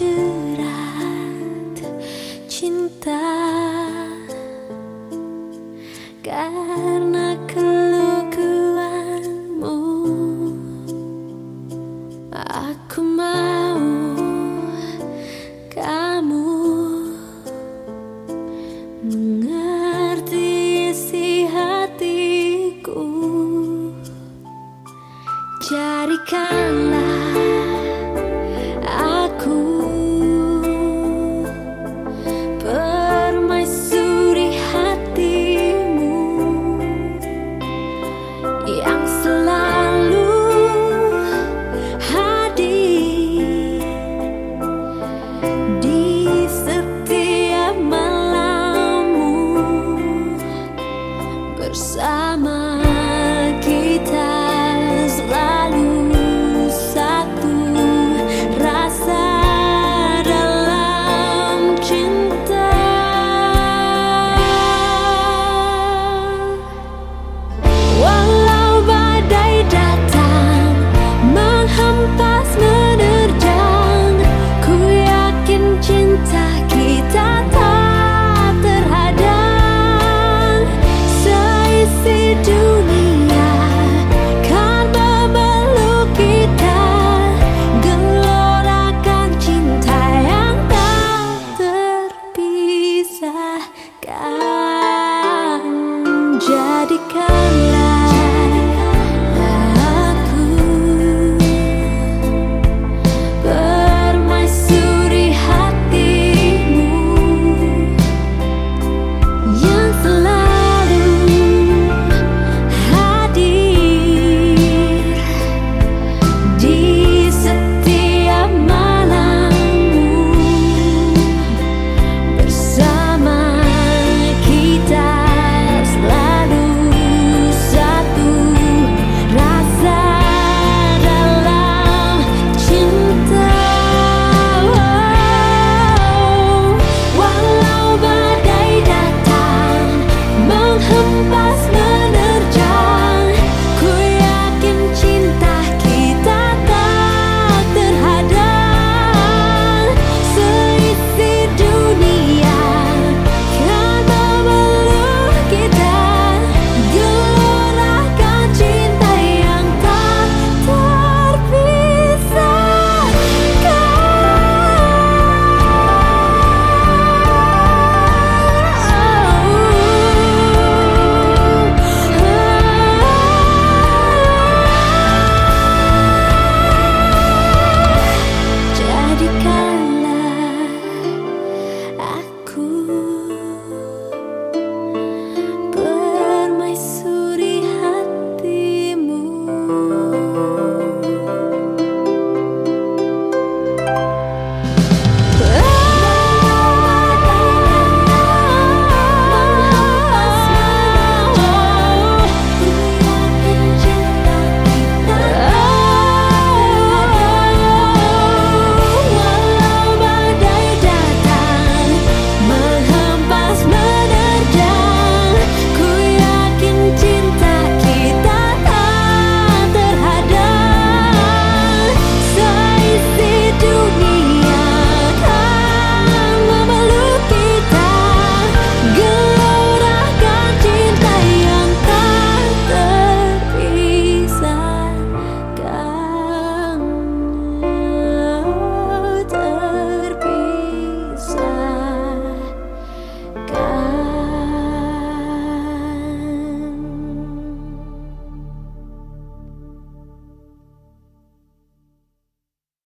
jerat cinta. Karena kelukuanmu aku mau kamu mengerti isi hatiku. Carikanlah bersama. jadikan